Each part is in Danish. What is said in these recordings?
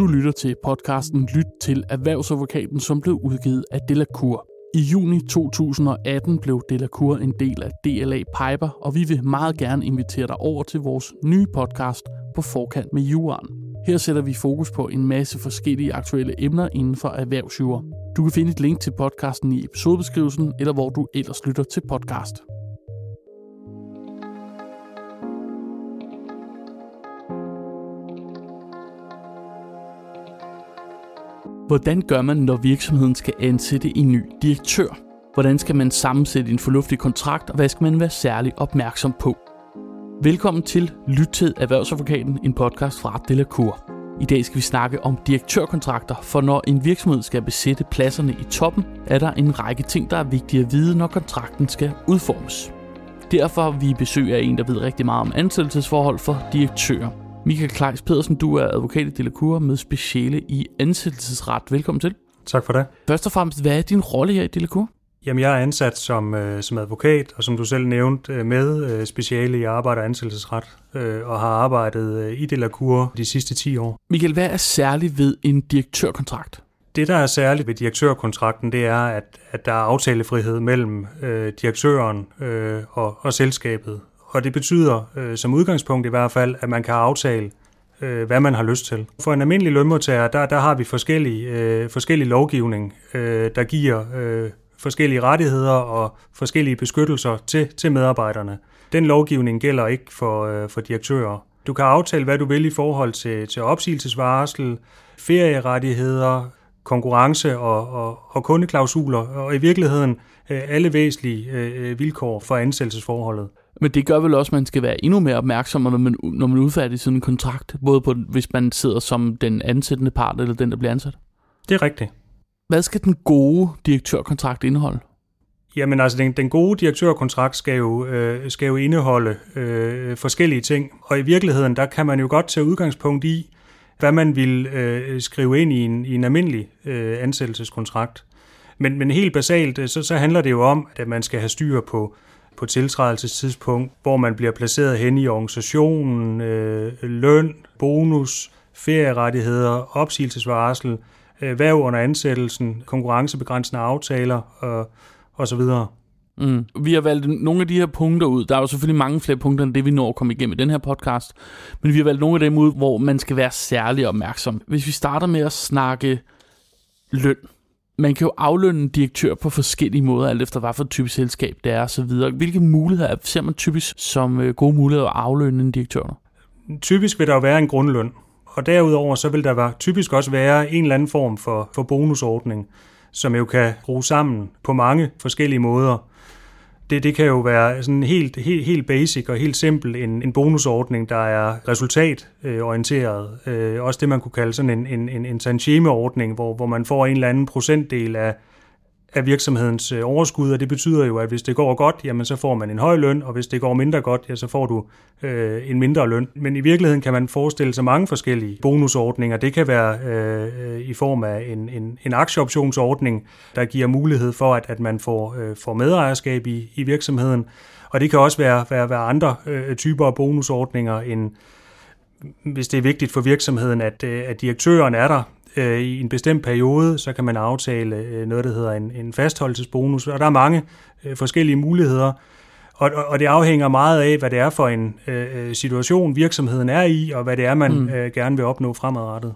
Du lytter til podcasten Lyt til Erhvervsadvokaten, som blev udgivet af Delacour. I juni 2018 blev Delacour en del af DLA Piper, og vi vil meget gerne invitere dig over til vores nye podcast på forkant med juraen. Her sætter vi fokus på en masse forskellige aktuelle emner inden for erhvervsjura. Du kan finde et link til podcasten i episodebeskrivelsen, eller hvor du ellers lytter til podcast. Hvordan gør man, når virksomheden skal ansætte en ny direktør? Hvordan skal man sammensætte en fornuftig kontrakt, og hvad skal man være særlig opmærksom på? Velkommen til Lytted Erhvervsadvokaten, en podcast fra Delacour. I dag skal vi snakke om direktørkontrakter, for når en virksomhed skal besætte pladserne i toppen, er der en række ting, der er vigtige at vide, når kontrakten skal udformes. Derfor vi besøg af en, der ved rigtig meget om ansættelsesforhold for direktører. Michael Kleis Pedersen, du er advokat i Delacour med speciale i ansættelsesret. Velkommen til. Tak for det. Først og fremmest, hvad er din rolle her i Delacour? Jamen, jeg er ansat som, øh, som advokat, og som du selv nævnte, øh, med øh, speciale i arbejde og ansættelsesret, øh, og har arbejdet øh, i Delacour de sidste 10 år. Michael, hvad er særligt ved en direktørkontrakt? Det, der er særligt ved direktørkontrakten, det er, at, at der er aftalefrihed mellem øh, direktøren øh, og, og selskabet. Og det betyder øh, som udgangspunkt i hvert fald, at man kan aftale, øh, hvad man har lyst til. For en almindelig lønmodtager, der, der har vi forskellige, øh, forskellige lovgivning, øh, der giver øh, forskellige rettigheder og forskellige beskyttelser til, til medarbejderne. Den lovgivning gælder ikke for, øh, for direktører. Du kan aftale, hvad du vil i forhold til, til opsigelsesvarsel, ferierettigheder, konkurrence og, og, og kundeklausuler, og i virkeligheden øh, alle væsentlige øh, øh vilkår for ansættelsesforholdet. Men det gør vel også, at man skal være endnu mere opmærksom, når man, når man udfærdiger sådan en kontrakt, både på, hvis man sidder som den ansættende part eller den, der bliver ansat. Det er rigtigt. Hvad skal den gode direktørkontrakt indeholde? Jamen altså, den, den gode direktørkontrakt skal jo, øh, skal jo indeholde øh, forskellige ting, og i virkeligheden, der kan man jo godt tage udgangspunkt i, hvad man vil øh, skrive ind i en, i en almindelig øh, ansættelseskontrakt. Men, men helt basalt, øh, så, så handler det jo om, at man skal have styr på, på tiltrædelsestidspunkt, hvor man bliver placeret hen i organisationen, øh, løn, bonus, ferierettigheder, opsigelsesvarsel, øh, værv under ansættelsen, konkurrencebegrænsende aftaler og, og så videre. Mm. Vi har valgt nogle af de her punkter ud. Der er jo selvfølgelig mange flere punkter end det, vi når at komme igennem i den her podcast. Men vi har valgt nogle af dem ud, hvor man skal være særlig opmærksom. Hvis vi starter med at snakke løn. Man kan jo aflønne en direktør på forskellige måder, alt efter hvad for et typisk selskab det er osv. Hvilke muligheder ser man typisk som øh, gode muligheder at aflønne en direktør? Typisk vil der jo være en grundløn. Og derudover så vil der være, typisk også være en eller anden form for, for bonusordning, som jo kan bruges sammen på mange forskellige måder. Det, det kan jo være sådan helt, helt, helt basic og helt simpel en, en bonusordning, der er resultatorienteret. Øh, også det, man kunne kalde sådan en, en, en, en ordning hvor, hvor man får en eller anden procentdel af, af virksomhedens øh, overskud, og det betyder jo, at hvis det går godt, jamen så får man en høj løn, og hvis det går mindre godt, ja, så får du øh, en mindre løn. Men i virkeligheden kan man forestille sig mange forskellige bonusordninger. Det kan være øh, i form af en, en, en aktieoptionsordning, der giver mulighed for, at, at man får, øh, får medejerskab i, i virksomheden, og det kan også være, være, være andre øh, typer af bonusordninger end hvis det er vigtigt for virksomheden, at, øh, at direktøren er der øh, i en bestemt periode, så kan man aftale øh, noget, der hedder en, en fastholdelsesbonus, og der er mange øh, forskellige muligheder, og, og det afhænger meget af, hvad det er for en øh, situation, virksomheden er i, og hvad det er, man mm. øh, gerne vil opnå fremadrettet.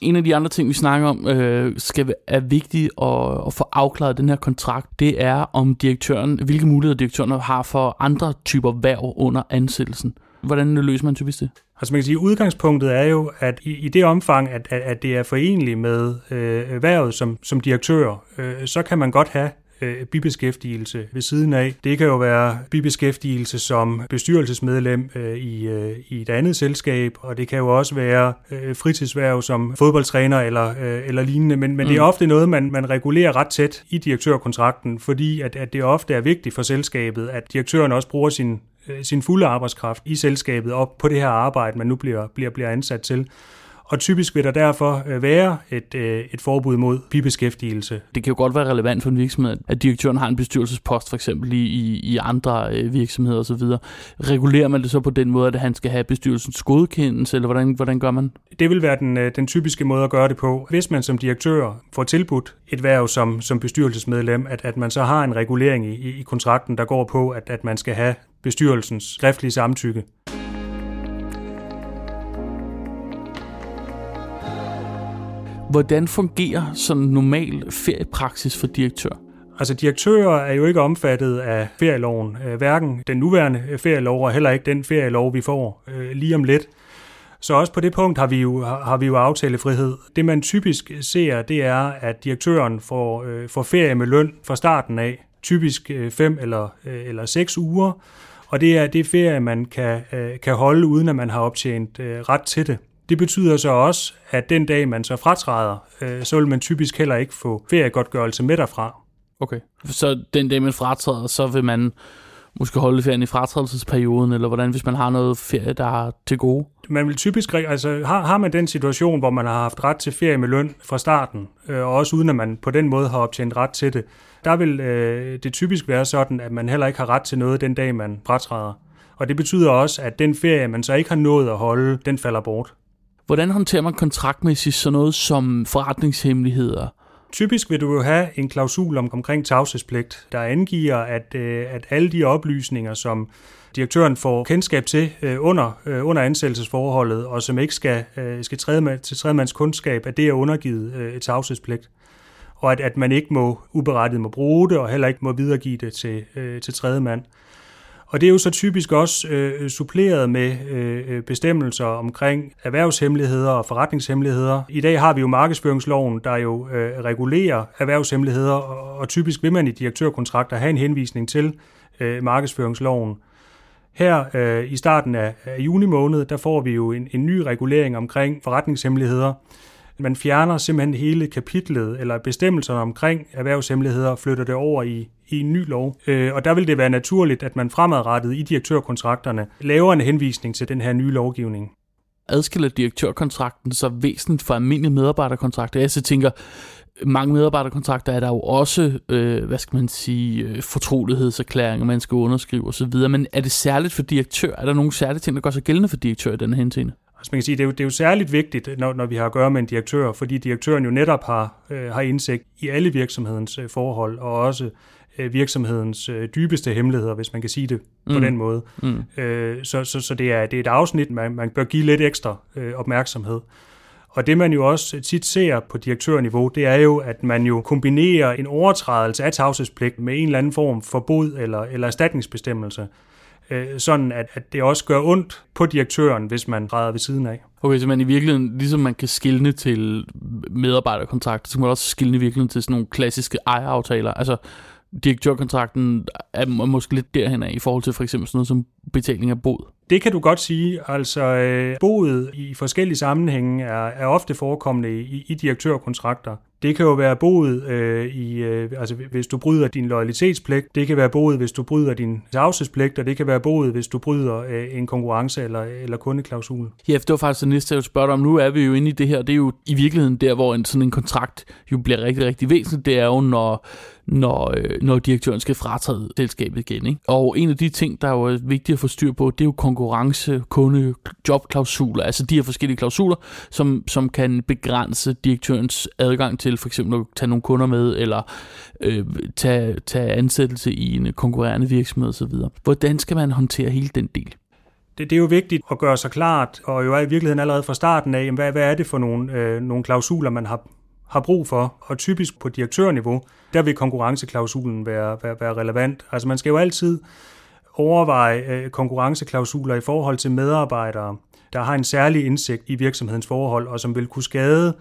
En af de andre ting, vi snakker om, øh, skal er vigtigt at, at få afklaret den her kontrakt, det er om direktøren, hvilke muligheder direktøren har for andre typer værv under ansættelsen. Hvordan løser man typisk det? Altså man kan sige, udgangspunktet er jo, at i, i det omfang, at, at, at det er forenligt med øh, erhvervet som, som direktør, øh, så kan man godt have øh, bibeskæftigelse ved siden af. Det kan jo være bibeskæftigelse som bestyrelsesmedlem øh, i, øh, i et andet selskab, og det kan jo også være øh, fritidsværv som fodboldtræner eller, øh, eller lignende, men, men mm. det er mm. ofte noget, man, man regulerer ret tæt i direktørkontrakten, fordi at, at det ofte er vigtigt for selskabet, at direktøren også bruger sin Øh, sin fulde arbejdskraft i selskabet op på det her arbejde, man nu bliver, bliver, bliver ansat til og typisk vil der derfor øh, være et, øh, et forbud mod bibeskæftigelse. Det kan jo godt være relevant for en virksomhed, at direktøren har en bestyrelsespost for eksempel i, i, andre øh, virksomheder osv. Regulerer man det så på den måde, at han skal have bestyrelsens godkendelse, eller hvordan, hvordan gør man? Det vil være den, den typiske måde at gøre det på. Hvis man som direktør får tilbudt et værv som, som bestyrelsesmedlem, at, at man så har en regulering i, i kontrakten, der går på, at, at man skal have bestyrelsens skriftlige samtykke. Hvordan fungerer sådan normal feriepraksis for direktør? Altså direktører er jo ikke omfattet af ferieloven, øh, hverken den nuværende øh, ferielov og heller ikke den ferielov, vi får øh, lige om lidt. Så også på det punkt har vi jo, har vi jo aftalefrihed. Det man typisk ser, det er, at direktøren får, øh, får ferie med løn fra starten af, typisk øh, fem eller, øh, eller seks uger, og det er det ferie, man kan, øh, kan holde, uden at man har optjent øh, ret til det. Det betyder så også, at den dag, man så fratræder, øh, så vil man typisk heller ikke få feriegodtgørelse med derfra. Okay. Så den dag, man fratræder, så vil man måske holde ferien i fratrædelsesperioden, eller hvordan, hvis man har noget ferie, der er til gode? Man vil typisk, altså har, har man den situation, hvor man har haft ret til ferie med løn fra starten, øh, og også uden at man på den måde har optjent ret til det, der vil øh, det typisk være sådan, at man heller ikke har ret til noget den dag, man fratræder. Og det betyder også, at den ferie, man så ikke har nået at holde, den falder bort. Hvordan håndterer man kontraktmæssigt sådan noget som forretningshemmeligheder? Typisk vil du jo have en klausul om, omkring tavshedspligt, der angiver, at, øh, at alle de oplysninger, som direktøren får kendskab til øh, under, øh, under ansættelsesforholdet, og som ikke skal, skal træde med, til tredjemands kundskab, at det er undergivet et tavshedspligt. Og at, at man ikke må uberettiget må bruge det, og heller ikke må videregive det til, til tredjemand. Og det er jo så typisk også øh, suppleret med øh, øh, bestemmelser omkring erhvervshemmeligheder og forretningshemmeligheder. I dag har vi jo markedsføringsloven, der jo øh, regulerer erhvervshemmeligheder, og, og typisk vil man i direktørkontrakter have en henvisning til øh, markedsføringsloven. Her øh, i starten af, af juni måned, der får vi jo en, en ny regulering omkring forretningshemmeligheder, man fjerner simpelthen hele kapitlet eller bestemmelserne omkring erhvervshemmeligheder og flytter det over i, i en ny lov. Øh, og der vil det være naturligt, at man fremadrettet i direktørkontrakterne laver en henvisning til den her nye lovgivning adskiller direktørkontrakten så væsentligt fra almindelige medarbejderkontrakter. Jeg så tænker, mange medarbejderkontrakter er der jo også, øh, hvad skal man sige, øh, fortrolighedserklæringer, man skal underskrive osv., men er det særligt for direktør? Er der nogle særlige ting, der gør sig gældende for direktør i denne henseende? Altså man kan sige, det er jo, det er jo særligt vigtigt, når, når vi har at gøre med en direktør, fordi direktøren jo netop har, øh, har indsigt i alle virksomhedens øh, forhold, og også øh, virksomhedens øh, dybeste hemmeligheder, hvis man kan sige det mm. på den måde. Mm. Øh, så så, så det, er, det er et afsnit, man, man bør give lidt ekstra øh, opmærksomhed. Og det man jo også tit ser på direktørniveau, det er jo, at man jo kombinerer en overtrædelse af tavshedspligt med en eller anden form for bod eller, eller erstatningsbestemmelse øh, sådan at, at det også gør ondt på direktøren, hvis man træder ved siden af. Okay, så man i virkeligheden, ligesom man kan skille til medarbejderkontrakter, så kan man også skille i virkeligheden til sådan nogle klassiske ejeraftaler. Altså, direktørkontrakten er måske lidt derhen af i forhold til for eksempel sådan noget som betaling af bod. Det kan du godt sige. Altså, øh, boet i forskellige sammenhænge er, er ofte forekommende i, i direktørkontrakter. Det kan jo være boet øh, i, øh, altså hvis du bryder din loyalitetspligt, det kan være boet, hvis du bryder din tavshedspligt, og det kan være boet, hvis du bryder øh, en konkurrence eller, eller kundeklausul. Ja, det var faktisk det næste, jeg ville spørge dig om. Nu er vi jo inde i det her. Det er jo i virkeligheden der, hvor en sådan en kontrakt jo bliver rigtig, rigtig væsentlig. Det er jo, når når, øh, når direktøren skal fratræde selskabet igen. Ikke? Og en af de ting, der er jo vigtigt at få styr på, det er jo konkurrence, kunde, jobklausuler, altså de her forskellige klausuler, som, som kan begrænse direktørens adgang til for eksempel at tage nogle kunder med, eller øh, tage, tage ansættelse i en konkurrerende virksomhed osv. Hvordan skal man håndtere hele den del? det, det er jo vigtigt at gøre sig klart, og jo er i virkeligheden allerede fra starten af, hvad, hvad er det for nogle, øh, nogle klausuler, man har, har brug for, og typisk på direktørniveau, der vil konkurrenceklausulen være, være, være relevant. Altså man skal jo altid overveje øh, konkurrenceklausuler i forhold til medarbejdere, der har en særlig indsigt i virksomhedens forhold, og som vil kunne skade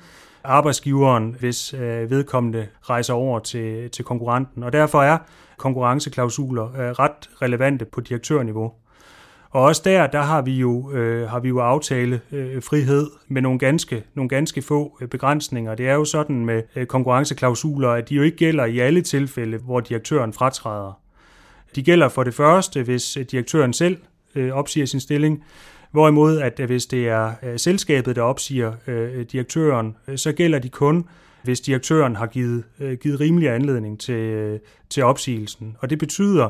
arbejdsgiveren, hvis øh, vedkommende rejser over til, til konkurrenten. Og derfor er konkurrenceklausuler øh, ret relevante på direktørniveau. Og også der, der har vi jo, øh, har vi jo aftale øh, frihed med nogle ganske, nogle ganske få øh, begrænsninger. Det er jo sådan med øh, konkurrenceklausuler, at de jo ikke gælder i alle tilfælde, hvor direktøren fratræder. De gælder for det første, hvis øh, direktøren selv øh, opsiger sin stilling, Hvorimod, at øh, hvis det er øh, selskabet, der opsiger direktøren, så gælder de kun, hvis direktøren har givet, givet rimelig anledning til, til opsigelsen. Og det betyder,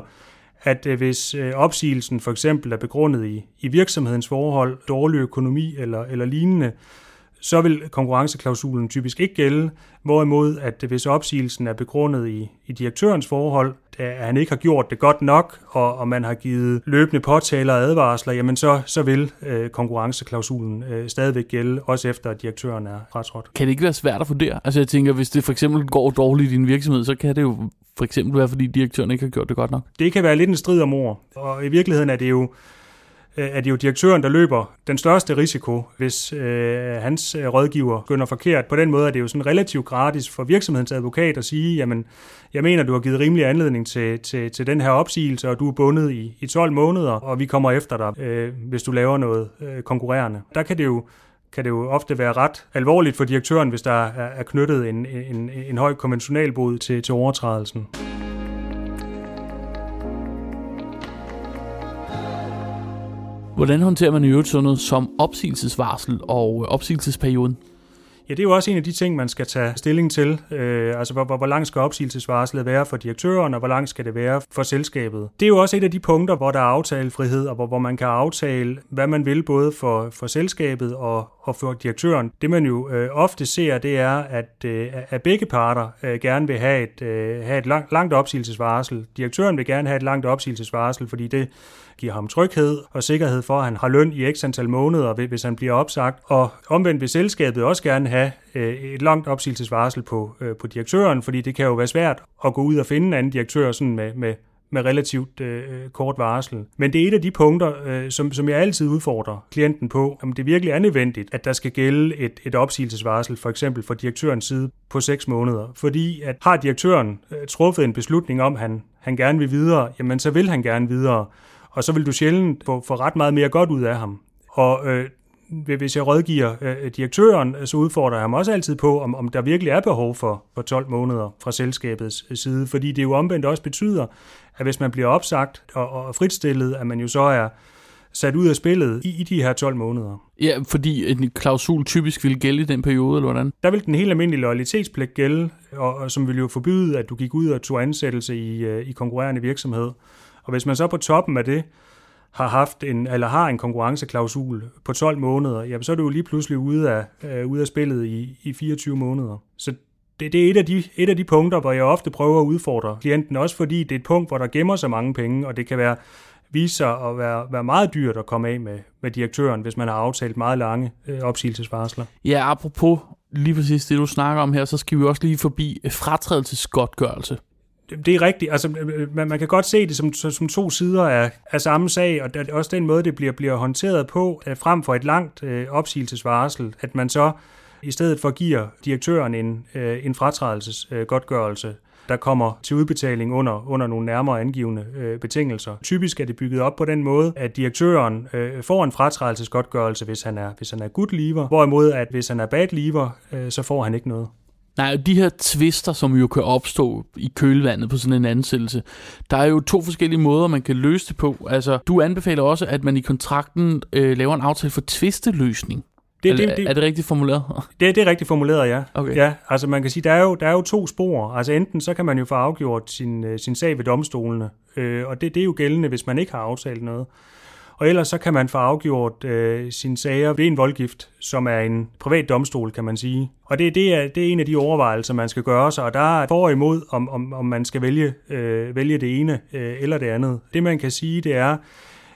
at øh, hvis øh, opsigelsen for eksempel er begrundet i, i virksomhedens forhold, dårlig økonomi eller, eller lignende, så vil konkurrenceklausulen typisk ikke gælde, hvorimod at øh, hvis opsigelsen er begrundet i, i direktørens forhold, at han ikke har gjort det godt nok, og, og man har givet løbende påtaler og advarsler, jamen så, så vil øh, konkurrenceklausulen øh, stadigvæk gælde, også efter at direktøren er fratrådt. Kan det ikke være svært at vurdere? Altså jeg tænker, hvis det for eksempel går dårligt i din virksomhed, så kan det jo for eksempel være, fordi direktøren ikke har gjort det godt nok. Det kan være lidt en strid om ord, og i virkeligheden er det jo øh, er det jo direktøren, der løber den største risiko, hvis øh, hans øh, rådgiver begynder forkert. På den måde er det jo sådan relativt gratis for virksomhedens advokat at sige, jamen, jeg mener, du har givet rimelig anledning til, til, til den her opsigelse, og du er bundet i, i 12 måneder, og vi kommer efter dig, øh, hvis du laver noget øh, konkurrerende. Der kan det jo kan det jo ofte være ret alvorligt for direktøren, hvis der er knyttet en, en, en høj konventionalbod til, til overtrædelsen. Hvordan håndterer man i øvrigt sådan noget som opsigelsesvarsel og øh, opsigelsesperioden? Ja, det er jo også en af de ting, man skal tage stilling til. Øh, altså, hvor, hvor, hvor lang skal opsigelsesvarslet være for direktøren, og hvor lang skal det være for selskabet? Det er jo også et af de punkter, hvor der er aftalefrihed, og hvor, hvor man kan aftale, hvad man vil, både for, for selskabet og, og for direktøren. Det man jo øh, ofte ser, det er, at, øh, at begge parter øh, gerne vil have et, øh, have et langt, langt opsigelsesvarsel. Direktøren vil gerne have et langt opsigelsesvarsel, fordi det giver ham tryghed og sikkerhed for, at han har løn i x antal måneder, hvis han bliver opsagt. Og omvendt vil selskabet også gerne have øh, et langt opsigelsesvarsel på, øh, på direktøren, fordi det kan jo være svært at gå ud og finde en anden direktør sådan med, med med relativt øh, kort varsel. Men det er et af de punkter, øh, som, som jeg altid udfordrer klienten på, om det virkelig er nødvendigt, at der skal gælde et, et opsigelsesvarsel, for eksempel fra direktørens side på 6 måneder. Fordi at har direktøren øh, truffet en beslutning om, at han, han gerne vil videre, jamen så vil han gerne videre og så vil du sjældent få, få ret meget mere godt ud af ham. Og øh, hvis jeg rådgiver øh, direktøren, så udfordrer jeg ham også altid på, om, om der virkelig er behov for, for 12 måneder fra selskabets side, fordi det jo omvendt også betyder, at hvis man bliver opsagt og, og fritstillet, at man jo så er sat ud af spillet i, i de her 12 måneder. Ja, fordi en klausul typisk vil gælde i den periode, eller hvordan? Der vil den helt almindelige loyalitetspligt gælde, og, og som vil jo forbyde, at du gik ud og tog ansættelse i, øh, i konkurrerende virksomhed. Og hvis man så på toppen af det har haft en, eller har en konkurrenceklausul på 12 måneder, jamen så er du jo lige pludselig ude af, øh, ude af spillet i, i 24 måneder. Så det, det er et af, de, et af de punkter, hvor jeg ofte prøver at udfordre klienten, også fordi det er et punkt, hvor der gemmer sig mange penge, og det kan være vise sig at være, være meget dyrt at komme af med, med direktøren, hvis man har aftalt meget lange øh, opsigelsesvarsler. Ja, apropos lige præcis det, du snakker om her, så skal vi også lige forbi fratrædelsesgodtgørelse det er rigtigt. Altså, øh, øh, man, man kan godt se det som, som to sider af, af samme sag, og det er også den måde, det bliver, bliver håndteret på, at frem for et langt øh, opsigelsesvarsel, at man så i stedet for giver direktøren en, øh, en fratrædelsesgodtgørelse, øh, der kommer til udbetaling under, under nogle nærmere angivende øh, betingelser. Typisk er det bygget op på den måde, at direktøren øh, får en fratrædelsesgodtgørelse, hvis han er, hvis han er good lever, hvorimod at hvis han er bad lever, øh, så får han ikke noget. Nej, de her tvister, som jo kan opstå i kølvandet på sådan en ansættelse, der er jo to forskellige måder, man kan løse det på. Altså, du anbefaler også, at man i kontrakten øh, laver en aftale for tvisteløsning. Det, det, det, er det rigtigt formuleret? Det, det er rigtigt formuleret, ja. Okay. ja. Altså man kan sige, der er, jo, der er jo to spor. Altså enten så kan man jo få afgjort sin, øh, sin sag ved domstolene, øh, og det, det er jo gældende, hvis man ikke har aftalt noget. Og ellers så kan man få afgjort øh, sine sager ved en voldgift, som er en privat domstol, kan man sige. Og det, det, er, det er en af de overvejelser, man skal gøre sig, og der er for og imod, om, om, om man skal vælge, øh, vælge det ene øh, eller det andet. Det man kan sige, det er,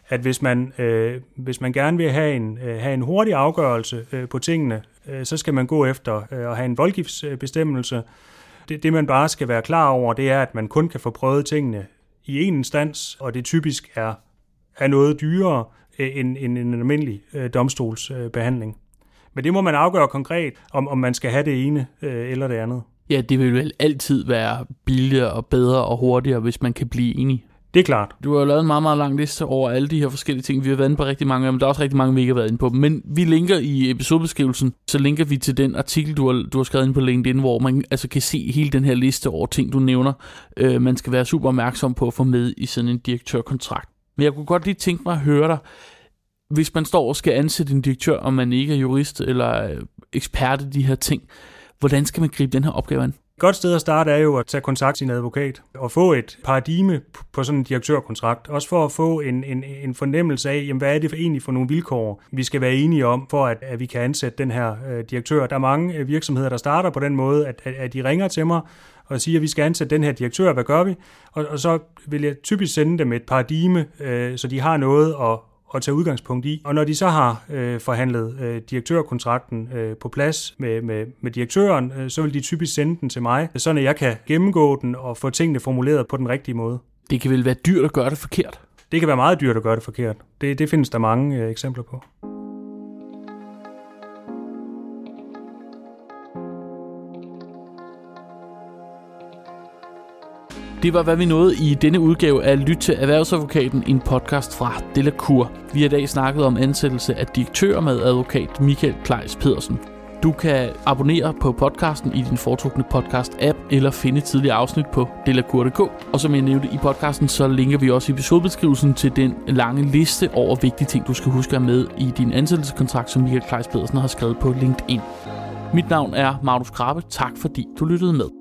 at hvis man, øh, hvis man gerne vil have en, øh, have en hurtig afgørelse øh, på tingene, øh, så skal man gå efter øh, at have en voldgiftsbestemmelse. Det, det man bare skal være klar over, det er, at man kun kan få prøvet tingene i en instans, og det typisk er er noget dyrere øh, end, end en almindelig øh, domstolsbehandling. Men det må man afgøre konkret, om, om man skal have det ene øh, eller det andet. Ja, det vil vel altid være billigere og bedre og hurtigere, hvis man kan blive enige. Det er klart. Du har jo lavet en meget, meget lang liste over alle de her forskellige ting. Vi har været inde på rigtig mange af dem. Der er også rigtig mange, vi ikke har været inde på Men vi linker i episodebeskrivelsen, så linker vi til den artikel, du har, du har skrevet ind på LinkedIn, hvor man altså kan se hele den her liste over ting, du nævner, øh, man skal være super opmærksom på at få med i sådan en direktørkontrakt. Men jeg kunne godt lige tænke mig at høre dig. Hvis man står og skal ansætte en direktør, og man ikke er jurist eller øh, ekspert i de her ting, hvordan skal man gribe den her opgave an? Et godt sted at starte er jo at tage kontakt til sin advokat og få et paradigme på sådan en direktørkontrakt. Også for at få en, en, en fornemmelse af, jamen, hvad er det for egentlig for nogle vilkår, vi skal være enige om, for at, at vi kan ansætte den her øh, direktør. Der er mange øh, virksomheder, der starter på den måde, at, at, at de ringer til mig og siger, at vi skal ansætte den her direktør, hvad gør vi? Og, og så vil jeg typisk sende dem et paradigme, øh, så de har noget at, at tage udgangspunkt i. Og når de så har øh, forhandlet øh, direktørkontrakten øh, på plads med, med, med direktøren, øh, så vil de typisk sende den til mig, så jeg kan gennemgå den og få tingene formuleret på den rigtige måde. Det kan vel være dyrt at gøre det forkert? Det kan være meget dyrt at gøre det forkert. Det, det findes der mange øh, eksempler på. Det var, hvad vi nåede i denne udgave af Lyt til Erhvervsadvokaten, en podcast fra Delacour. Vi har i dag snakket om ansættelse af direktør med advokat Michael Kleis Pedersen. Du kan abonnere på podcasten i din foretrukne podcast-app, eller finde tidligere afsnit på delacour.dk. Og som jeg nævnte i podcasten, så linker vi også i episodebeskrivelsen til den lange liste over vigtige ting, du skal huske at med i din ansættelseskontrakt, som Michael Kleis Pedersen har skrevet på LinkedIn. Mit navn er Magnus Krabbe. Tak fordi du lyttede med.